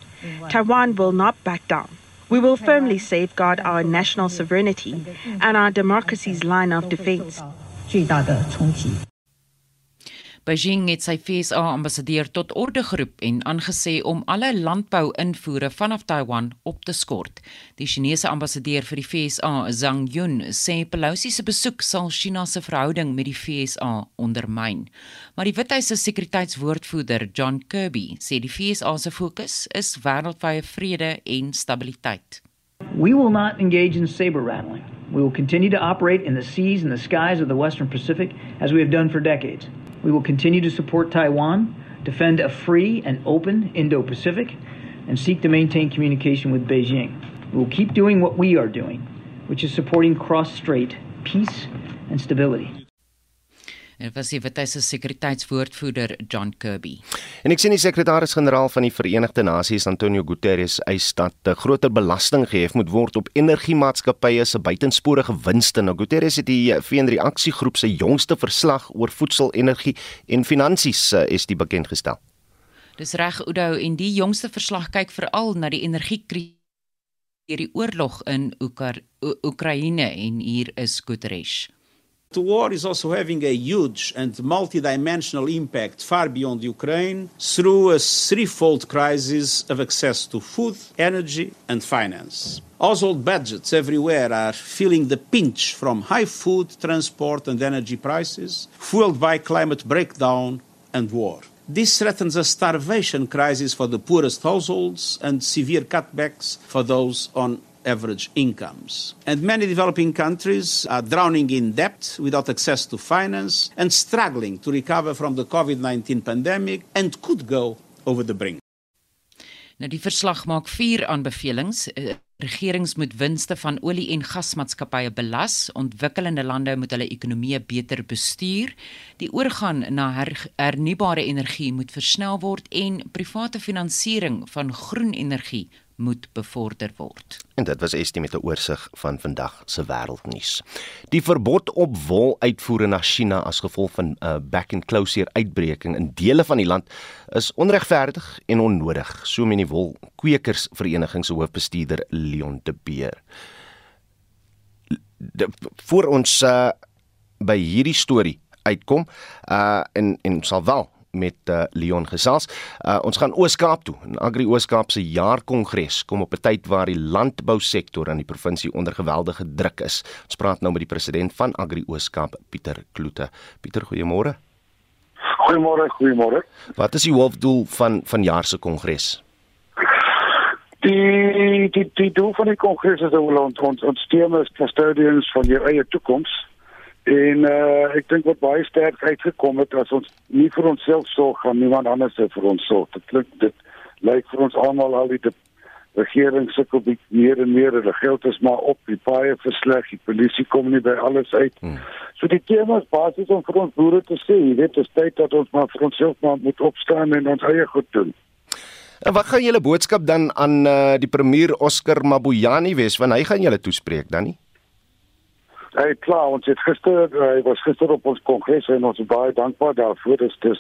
Taiwan will not back down. We will firmly safeguard our national sovereignty and our democracy's line of defense. Beijing het sy FSA ambassadeur tot orde geroep en aangesê om alle landbou-invoere vanaf Taiwan op te skort. Die Chinese ambassadeur vir die FSA, Zhang Yun, sê Pelosi se besoek sal China se verhouding met die FSA ondermyn. Maar die Withuis se sekuriteitswoordvoerder, John Kirby, sê die FSA se fokus is wêreldwye vrede en stabiliteit. We will not engage in saber rattling. We will continue to operate in the seas and the skies of the Western Pacific as we have done for decades. We will continue to support Taiwan, defend a free and open Indo Pacific, and seek to maintain communication with Beijing. We will keep doing what we are doing, which is supporting cross strait peace and stability. En was die Withuis se sekuriteitswoordvoerder John Kirby. En ek sien die sekretaris-generaal van die Verenigde Nasies Antonio Guterres eis dat 'n groter belasting gehef moet word op energiemaatskappye se buitensporige winste. Nou Guterres het die VN-reaksiegroep se jongste verslag oor voedsel, energie en finansies eh, is die bekend gestel. Dis reg Udo en die jongste verslag kyk veral na die energiekrisis deur die oorlog in Oekraïne en hier is Guterres. The war is also having a huge and multidimensional impact far beyond Ukraine through a threefold crisis of access to food, energy, and finance. Household budgets everywhere are feeling the pinch from high food, transport, and energy prices, fueled by climate breakdown and war. This threatens a starvation crisis for the poorest households and severe cutbacks for those on average incomes. And many developing countries are drowning in debt without access to finance and struggling to recover from the COVID 19 pandemic and could go over the brink. Nou die verslag maak vier aanbevelings. Eh, regerings moet winste van olie- en gasmaatskappye belas, ontwikkelende lande moet hulle ekonomieë beter bestuur, die oorgang na her hernubare energie moet versnel word en private finansiering van groen energie moet bevorder word. En dit was Estie met 'n oorsig van vandag se wêreldnuus. Die verbod op woluitvoere na China as gevolg van 'n uh, back and closure uitbreking in dele van die land is onregverdig en onnodig, so meen die wolkwekersvereniging se hoofbestuurder Leon de Beer. De, voor ons uh, by hierdie storie uitkom uh en en sal wel met uh, Leon gesels. Uh, ons gaan Oos-Kaap toe. In Agri Oos-Kaap se jaarkongres kom op 'n tyd waar die landbousektor aan die provinsie onder geweldige druk is. Ons praat nou met die president van Agri Oos-Kaap, Pieter Kloete. Pieter, goeiemôre. Goeiemôre, goeiemôre. Wat is die hoofdoel van van jaar se kongres? Die die die doel van die kongres is om ons ons ons team as custodians van jou eie toekoms En uh ek dink wat baie sterk uitgekom het as ons nie vir onsself sorg gaan niemand anders vir ons sorg. Dit klink dit lyk vir ons almal al die regering sukkel bietjie meer en meer, hulle geld is maar op, die paaie versleg, die polisie kom nie by alles uit. Hmm. So die tema is basies om vir ons boere te sê, jy weet, dit is tyd dat ons maar vir onsself maar moet opstaan en ons eie goed doen. En wat gaan julle boodskap dan aan uh, die premier Oscar Mabuyani wees want hy gaan julle toespreek dan nie? Hey, klaar, ons het gister, hy was gister op ons kongres en ons is baie dankbaar daarvoor. Dis dis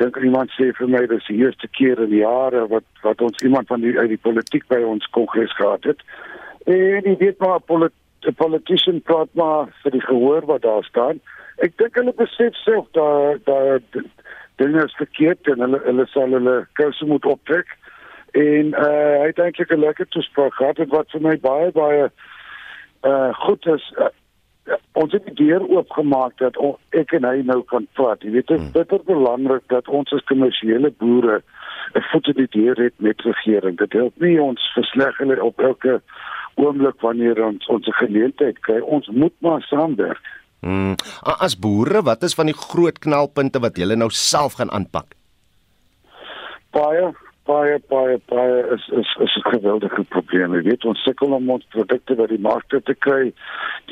dink iemand sê vir my dis die eerste keer in jare wat wat ons iemand van die uit die politiek by ons kongres gehad het. En jy weet maar polit, politician praat maar vir die gehoor wat daar staan. Ek dink hulle besef self dat dat dinge is verkeerd en hulle hulle sal hulle kouse moet optrek. En uh hy het eintlik 'n lekker toespraak gehad wat vir my baie baie uh goed is. Uh, ons het die deur oopgemaak dat on, ek en hy nou kan praat. Jy weet dit is bitter belangrik dat ons as kommersiële boere 'n voet in die deur het met regering. Dit help nie ons versleg hulle op elke oomblik wanneer ons ons geleentheid kry. Ons moet maar saamwerk. Hmm. As boere, wat is van die groot knelpunte wat julle nou self gaan aanpak? Baie baie baie baie is is is 'n geweldige probleem. Jy weet ons sukkel om ons produkte by die markte te kry.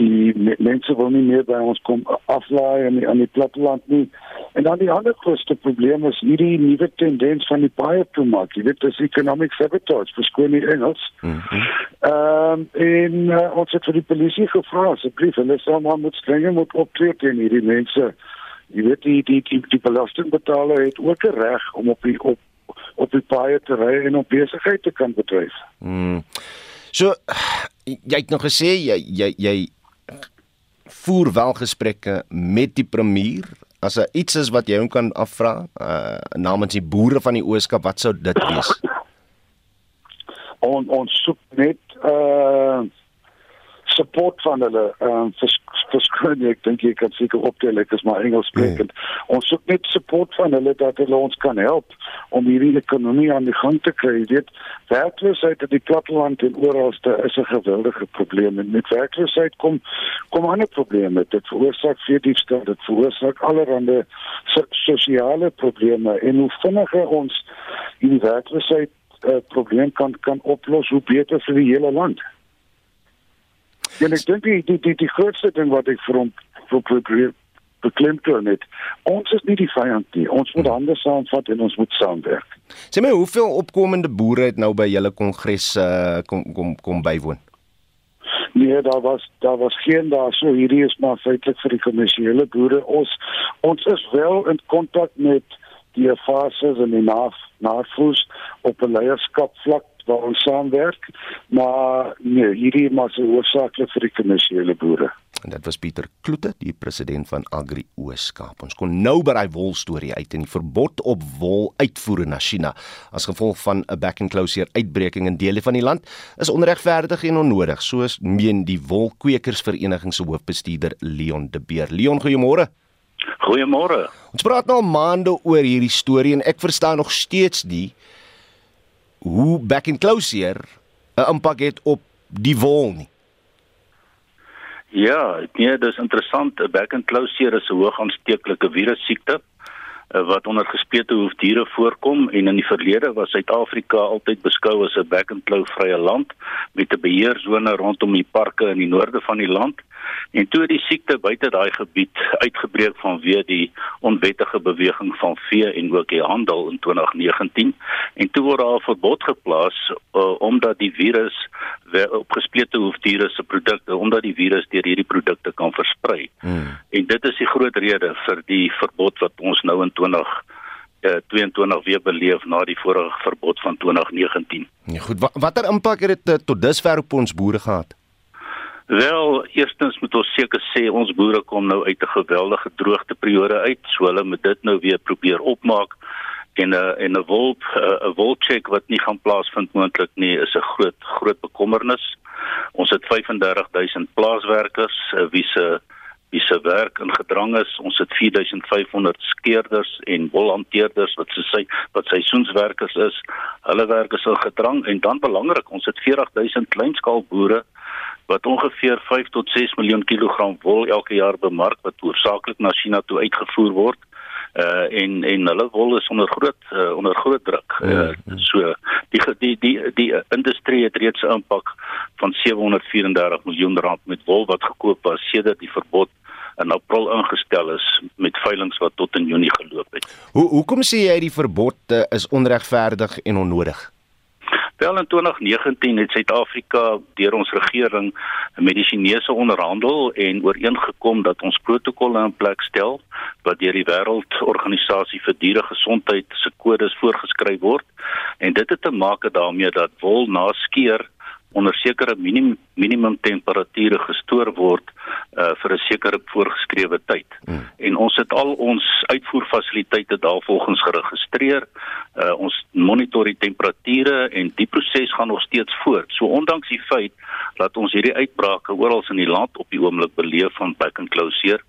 Die mense wil nie meer by ons kom aflaai in die, aan die platteland nie. En dan die ander grootste probleem is hierdie nuwe tendens van die baie toe maak. Jy weet dis economic sabotage, verskoon nie Engels. Ehm mm um, en uh, ons het vir die polisie gevra asseblief hulle sal maar moet strenger moet optree teen hierdie mense. Jy weet die die die, die belastingbetaler het ook 'n reg om op die op op die paaie te ry en op besigheid te kan bedryf. Hmm. So jy het nog gesê jy jy jy voer wel gesprekke met die premier as daar iets is wat jy hom kan afvra uh, namens die boere van die Ooskaap wat sou dit wees? On, ons soek net uh support van hulle ehm um, verskyn ek dink jy kan seker optel ek is maar Engels sprekend. Nee. Ons soek net support van hulle dat hulle ons kan help om hierdie ekonomie aan die gang te kry. Jy weet, werkloosheid in die platteland en oralste is 'n geweldige probleem en met werkloosheid kom kom ander probleme. Dit veroorsaak veediefstal, dit veroorsaak allerlei sosiale probleme en hoe vinniger ons hierdie werkloosheid uh, probleem kan kan oplos, hoe beter vir die hele land. Ja, ek dink die die die, die grootste ding wat ek vir hom vir probeer beklemtoon het, ons is nie die vyand nie. Ons moet hande saamvat en ons moet saamwerk. Sê my, hoeveel opkomende boere het nou by julle kongres uh, kom kom kom bywoon? Nee, daar was daar was geen daar so hierdie is maar feitelik vir die kommersiële boere. Ons ons is wel in kontak met die fases en die naf navoes op 'n leierskap vlak waar ons saamwerk, maar nee, hierdie maar se hoofsaaklik vir die kommersiële boere. En dit was Pieter Kloete, die president van Agri Ooskaap. Ons kon nou by daai wol storie uit en die verbod op wol uitvoere na China as gevolg van 'n back and closure uitbreking in dele van die land is onregverdig en onnodig, soos meen die wolkwekersvereniging se hoofbestuurder Leon De Beer. Leon, goeiemôre. Goeiemôre. Ons praat nou maande oor hierdie storie en ek verstaan nog steeds nie hoe back and closure 'n impak het op die wol nie. Ja, nee, dis interessant. Back and closure is 'n hoog aansteeklike virussiekte wat onder gespeete hoefdiere voorkom en in die verlede was Suid-Afrika altyd beskou as 'n back and claw vrye land met 'n beheersone rondom die parke in die noorde van die land. En toe die siekte buite daai gebied uitgebreek vanweë die onwettige beweging van vee en ook die handel in 2019 en toe word daar 'n verbod geplaas uh, omdat die virus op gesplete hoefdiere se produkte omdat die virus deur hierdie produkte kan versprei. Hmm. En dit is die groot rede vir die verbod wat ons nou in 20 uh, 22 weer beleef na die vorige verbod van 2019. Ja, goed, watter impak het dit uh, tot dusver op ons boere gehad? Wel, eerstens moet ons seker sê ons boere kom nou uit 'n geweldige droogteperiode uit, so hulle moet dit nou weer probeer opmaak en 'n uh, en 'n wolk 'n wolkcheck wat nie gaan plaasvind moontlik nie is 'n groot groot bekommernis. Ons het 35000 plaaswerkers wie se wie se werk in gedrang is. Ons het 4500 skeerders en wolhanteerders wat se sy wat seisoenswerkers is. Hulle werk is in gedrang en dan belangrik, ons het 40000 kleinskaalboere wat ongeveer 5 tot 6 miljoen kilogram wol elke jaar bemark wat hoofsaaklik na China toe uitgevoer word. Uh en en hulle wol is onder groot uh, onder groot druk. Uh, so die die die die industrie het reeds 'n impak van 734 miljoen rand met wol wat gekoop was sedert die verbod in April ingestel is met veilinge wat tot in Junie geloop het. Hoe hoekom sê jy die verbod uh, is onregverdig en onnodig? Wel in 2019 het Suid-Afrika deur ons regering met die Chinese onderhandel en ooreengekom dat ons protokolle in plek stel wat deur die Wêreldorganisasie vir Dieregesondheid se kodes voorgeskryf word. En dit het te maak daarmee dat wol na skeer onder sekere minimum minimum temperature gestoor word uh, vir 'n sekere voorgeskrewe tyd. Hmm. En ons het al ons uitvoerfasiliteite daarvolgens geregistreer. Uh, ons monitor die temperature en die proses gaan nog steeds voort. So ondanks die feit dat ons hierdie uitbrake oral in die land op die oomblik beleef van back and closure,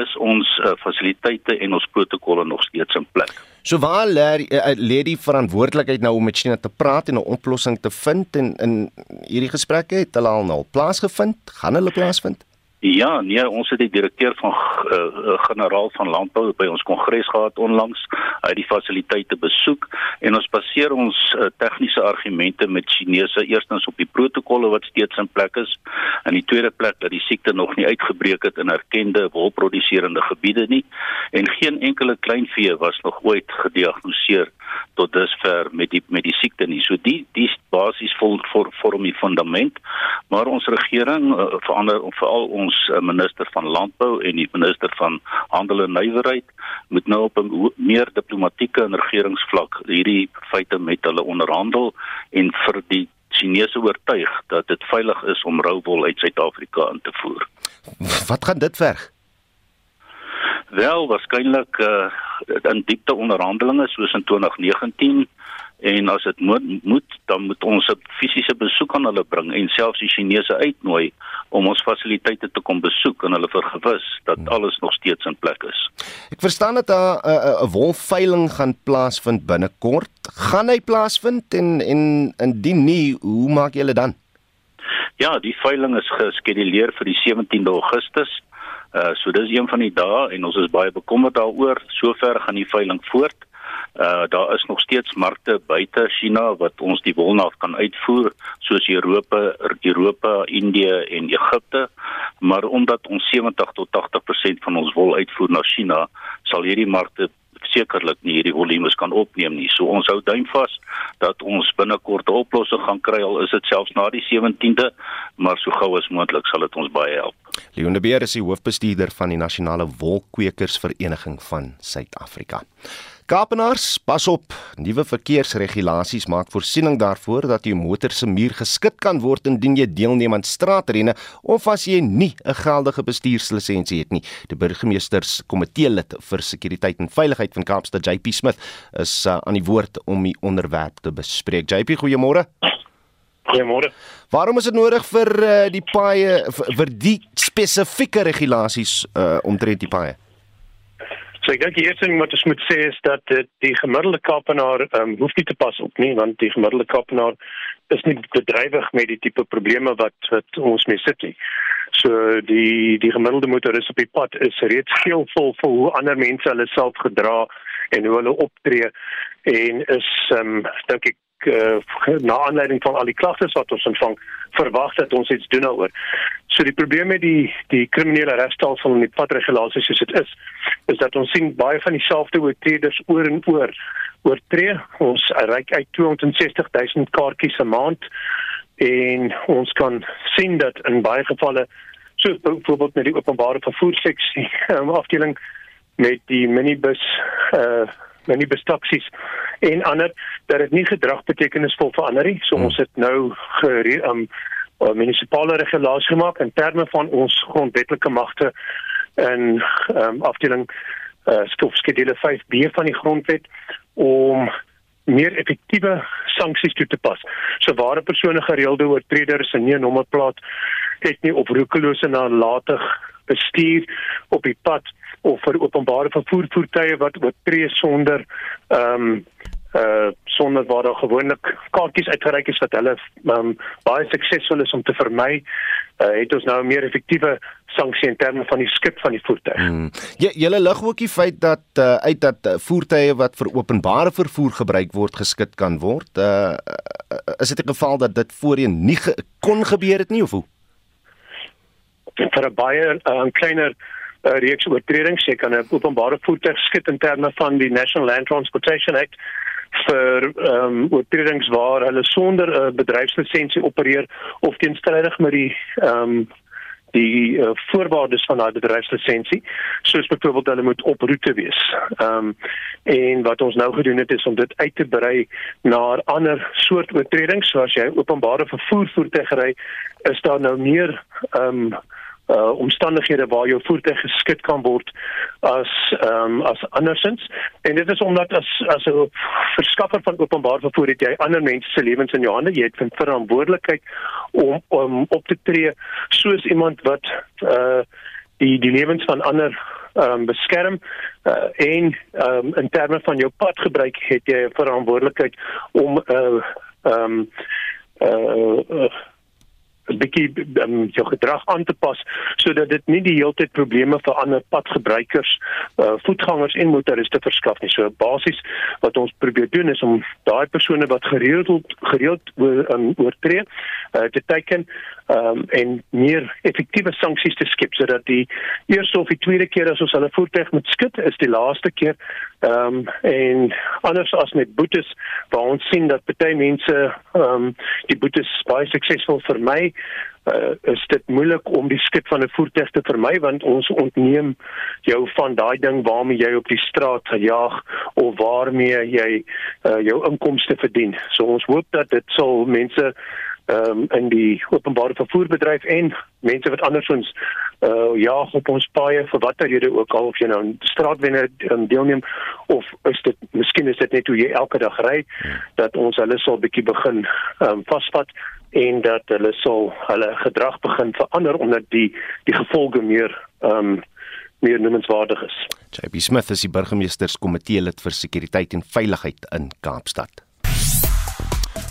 is ons uh, fasiliteite en ons protokolle nog steeds in plek. So waar lê uh, lê die verantwoordelikheid nou om met China te praat en 'n oplossing te vind en in hierdie gesprekke het hulle al nou plaasgevind? Gaan hulle plaasvind? Ja, nee, ons het die direkteur van uh, generaal van landbou by ons kongres gehad onlangs. Hy het die fasiliteite besoek en ons baseer ons uh, tegniese argumente met Chinese eerstens op die protokolle wat steeds in plek is en die tweede plek dat die siekte nog nie uitgebreek het in erkende wolproduserende gebiede nie en geen enkele kleinvee was nog ooit gediagnoseer tot dusver met die met die siekte nie. So die die basies vir vorm die fundament, maar ons regering uh, verander veral ons uh, minister van landbou en die minister van handel en nywerheid moet nou op 'n meer diplomatieke en regeringsvlak hierdie feite met hulle onderhandel en vir die Chinese oortuig dat dit veilig is om rouwol uit Suid-Afrika in te voer. Wat gaan dit verg? Wel, waarskynlik uh, in diepte onderhandelinge soos in 2019 en as dit moet, moet dan moet ons 'n fisiese besoek aan hulle bring en selfs die Chinese uitnooi om ons fasiliteite te kom besoek en hulle vergewis dat hmm. alles nog steeds in plek is. Ek verstaan dat 'n 'n wolveiling gaan plaasvind binnekort. Gaan hy plaasvind en en indien nie, hoe maak julle dan? Ja, die veiling is geskeduleer vir die 17de Augustus. Uh so dis een van die dae en ons is baie bekommerd daaroor. Sover gaan die veiling voort. Uh daar is nog steeds markte buite China wat ons die wol na kan uitvoer soos Europa, Europa, Indië en Egipte. Maar omdat ons 70 tot 80% van ons wol uitvoer na China, sal hierdie markte sekerlik nie hierdie volumes kan opneem nie. So ons hou duim vas dat ons binnekort 'n oplossing gaan kry al is dit selfs na die 17de, maar so gou as moontlik sal dit ons baie help. Leon de Beer is die hoofbestuurder van die Nasionale Wolkwekersvereniging van Suid-Afrika. Kaapenaars, pas op. Nuwe verkeersregulasies maak voorsiening daarvoor dat jou motor se muur geskit kan word indien jy deelneem aan straatrenne of as jy nie 'n geldige bestuurslisensie het nie. Die burgemeesters komitee lid vir sekuriteit en veiligheid van Kaapstad, JP Smith, is uh, aan die woord om die onderwerp te bespreek. JP, goeiemôre. Goeiemôre. Waarom is dit nodig vir uh, die paaie vir, vir die spesifieke regulasies uh, omtrent die paaie? So ek dink die eerste ding wat ons moet sê is dat uh, die gemiddelde Kaapenaar um, hoef nie te pas op nie want die gemiddelde Kaapenaar is nie bedrywig met die tipe probleme wat wat ons mee sit nie. So die die gemiddelde motoris op die pad is reeds geelvol vir hoe ander mense hulle self gedra en hoe hulle optree en is um, dink ek uh, na aanleiding van al die klagtes wat ons ontvang verwag dat ons iets doen daaroor. So die probleem met die die kriminele regstelsel en die padregulasies soos dit is, is dat ons sien baie van dieselfde oortreders oor en oor oortree. Ons reik uit 260 000 kaartjies 'n maand en ons kan sien dat in baie gevalle so byvoorbeeld met die openbare vervoer seksie um, *laughs* afdeling met die minibus uh minibus taksies en ander dat dit nie gedrag betekenisvol verander nie. So hmm. ons het nou gere, um, uh, munisipale regulasie gemaak in terme van ons grondwetlike magte in um, afdeling uh, skedule 5B van die grondwet om meer effektiewe sanksies toe te pas. So waar 'n persoon gereelde oortreder is en nie 'n nommerplaat het nie of roekelose nalatig bestuur op die pad of vir openbare vervoer voertuie wat oortree sonder ehm um, uh sonder waar daar gewoonlik kaartjies uitgereik is wat hulle um, baie suksesvol is om te vermy uh, het ons nou 'n meer effektiewe sanksie in terme van die skip van die voertuig. Hmm. Jy julle lig ook die feit dat uh, uit dat uh, voertuie wat vir openbare vervoer gebruik word geskit kan word. Uh, is dit 'n geval dat dit voorheen nie ge kon gebeur het nie of hoe? vir 'n baie 'n uh, kleiner uh, reeks oortredings jy kan 'n openbare voertuig skit in terme van die National Land Transportation Act vir ehm um, oortredings waar hulle sonder 'n uh, bedryfslisensie opereer of teenstrydig met die ehm um, die uh, voorwaardes van daai bedryfslisensie soos byvoorbeeld hulle moet op roete wees. Ehm um, en wat ons nou gedoen het is om dit uit te brei na ander soort oortredings soos jy openbare vervoer voertuig ry is daar nou meer ehm um, uh omstandighede waar jou voertuig geskit kan word as ehm um, as andersins. En dit is omdat as as 'n verskaffer van openbaar vervoer het jy ander mense se lewens in jou hande. Jy het verantwoordelikheid om om op te tree soos iemand wat uh die die lewens van ander ehm um, beskerm uh, en ehm um, in terme van jou pad gebruik het jy verantwoordelikheid om uh ehm um, uh, uh bietjie um, jou gedrag aan te pas sodat dit nie die hele tyd probleme vir ander padgebruikers, uh, voetgangers en motoriste verskaf nie. So basies wat ons probeer doen is om daai persone wat gereeld gereeld um, oortree uh, te teken um, en meer effektiewe sanksies te skep sodat die eerste of die tweede keer as ons hulle voertuig moet skit is die laaste keer ehm um, en anders as met boetes waar ons sien dat baie mense ehm um, die boetes baie suksesvol vermy uh, is dit moeilik om die skip van 'n voertuig te vermy want ons ontneem jou van daai ding waarmee jy op die straat gejaag of waarmee jy uh, jou inkomste verdien. So ons hoop dat dit sal mense um, in die openbare vervoerbedryf en mense wat andersins uh jaag op ons paaie vir watter rede ook al of jy nou 'n straatwenner um, deelneem of is dit miskien is dit net hoe jy elke dag ry dat ons hulle sal bietjie begin um, vasvat en dat hulle sal hulle gedrag begin verander omdat die die gevolge meer um, meer noemenswaardig is. JP Smith is die burgemeesterskomitee lid vir sekuriteit en veiligheid in Kaapstad.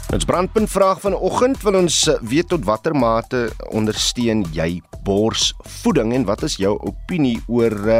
Ons brandpunt vraag vanoggend. Wil ons eh, weet tot watter mate ondersteun jy borsvoeding en wat is jou opinie oor uh,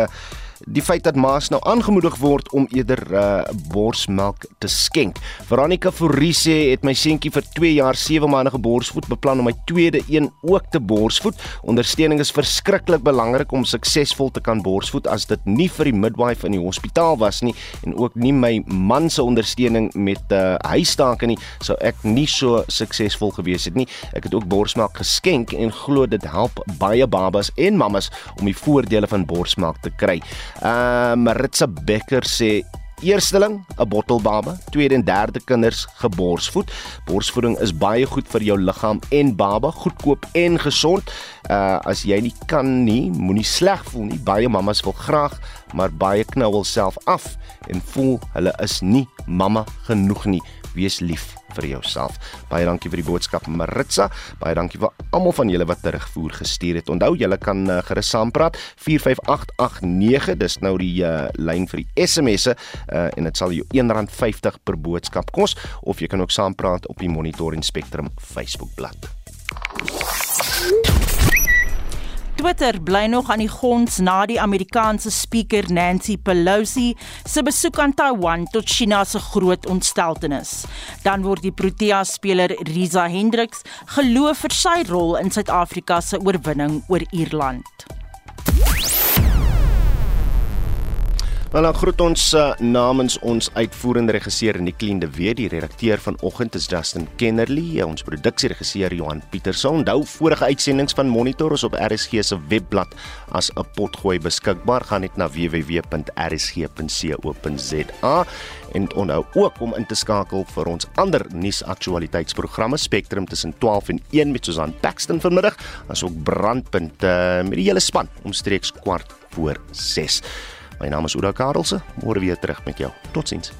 die feit dat ma's nou aangemoedig word om eerder uh, borsmelk te skenk. Veronica Forrie het my seentjie vir 2 jaar 7 maande geborsvoed beplan om my tweede een ook te borsvoed. Ondersteuning is verskriklik belangrik om suksesvol te kan borsvoed as dit nie vir die midwife in die hospitaal was nie en ook nie my man se ondersteuning met uh, huistake nie, sou ek nie so suksesvol gewees het nie. Ek het ook borsmelk geskenk en glo dit help baie babas en mammas om die voordele van borsmelk te kry. Uh Maritza Becker sê Eersteling, 'n bottelbaba, tweede en derde kinders geborsvoed. Borsvoeding is baie goed vir jou liggaam en baba, goedkoop en gesond. Uh as jy nie kan nie, moenie sleg voel nie. Baie mammas wil graag, maar baie knou hulself af en voel hulle is nie mamma genoeg nie. Wees lief vir jouself. Baie dankie vir die boodskap Maritza. Baie dankie vir almal van julle wat terugvoer gestuur het. Onthou julle kan uh, gerus saampraat 45889. Dis nou die uh, lyn vir die SMS'e uh, en dit sal jou R1.50 per boodskap kos of jy kan ook saampraat op die Monitor en Spectrum Facebook bladsy. Twitter bly nog aan die gons na die Amerikaanse spreker Nancy Pelosi se besoek aan Taiwan tot China se groot ontsteltenis. Dan word die Protea-speler Risa Hendriks geloof vir sy rol in Suid-Afrika se oorwinning oor Ierland. Wel dan groet ons uh, namens ons uitvoerende regisseur Nicoline de Wet, die redakteur vanoggend is Justin Kennerly, ons produksieregisseur Johan Pieterson. Onthou vorige uitsendings van Monitor is op RSG se webblad as 'n potgooi beskikbaar. Gaan net na www.rsg.co.za en onthou ook om in te skakel vir ons ander nuusaktualiteitsprogramme Spectrum tussen 12 en 1 met Susan Paxton vanmiddag, asook Brandpunt uh, met die hele span omstreeks kwart voor 6. My naam is Oudo Karelse. Môre weer terug met jou. Totsiens.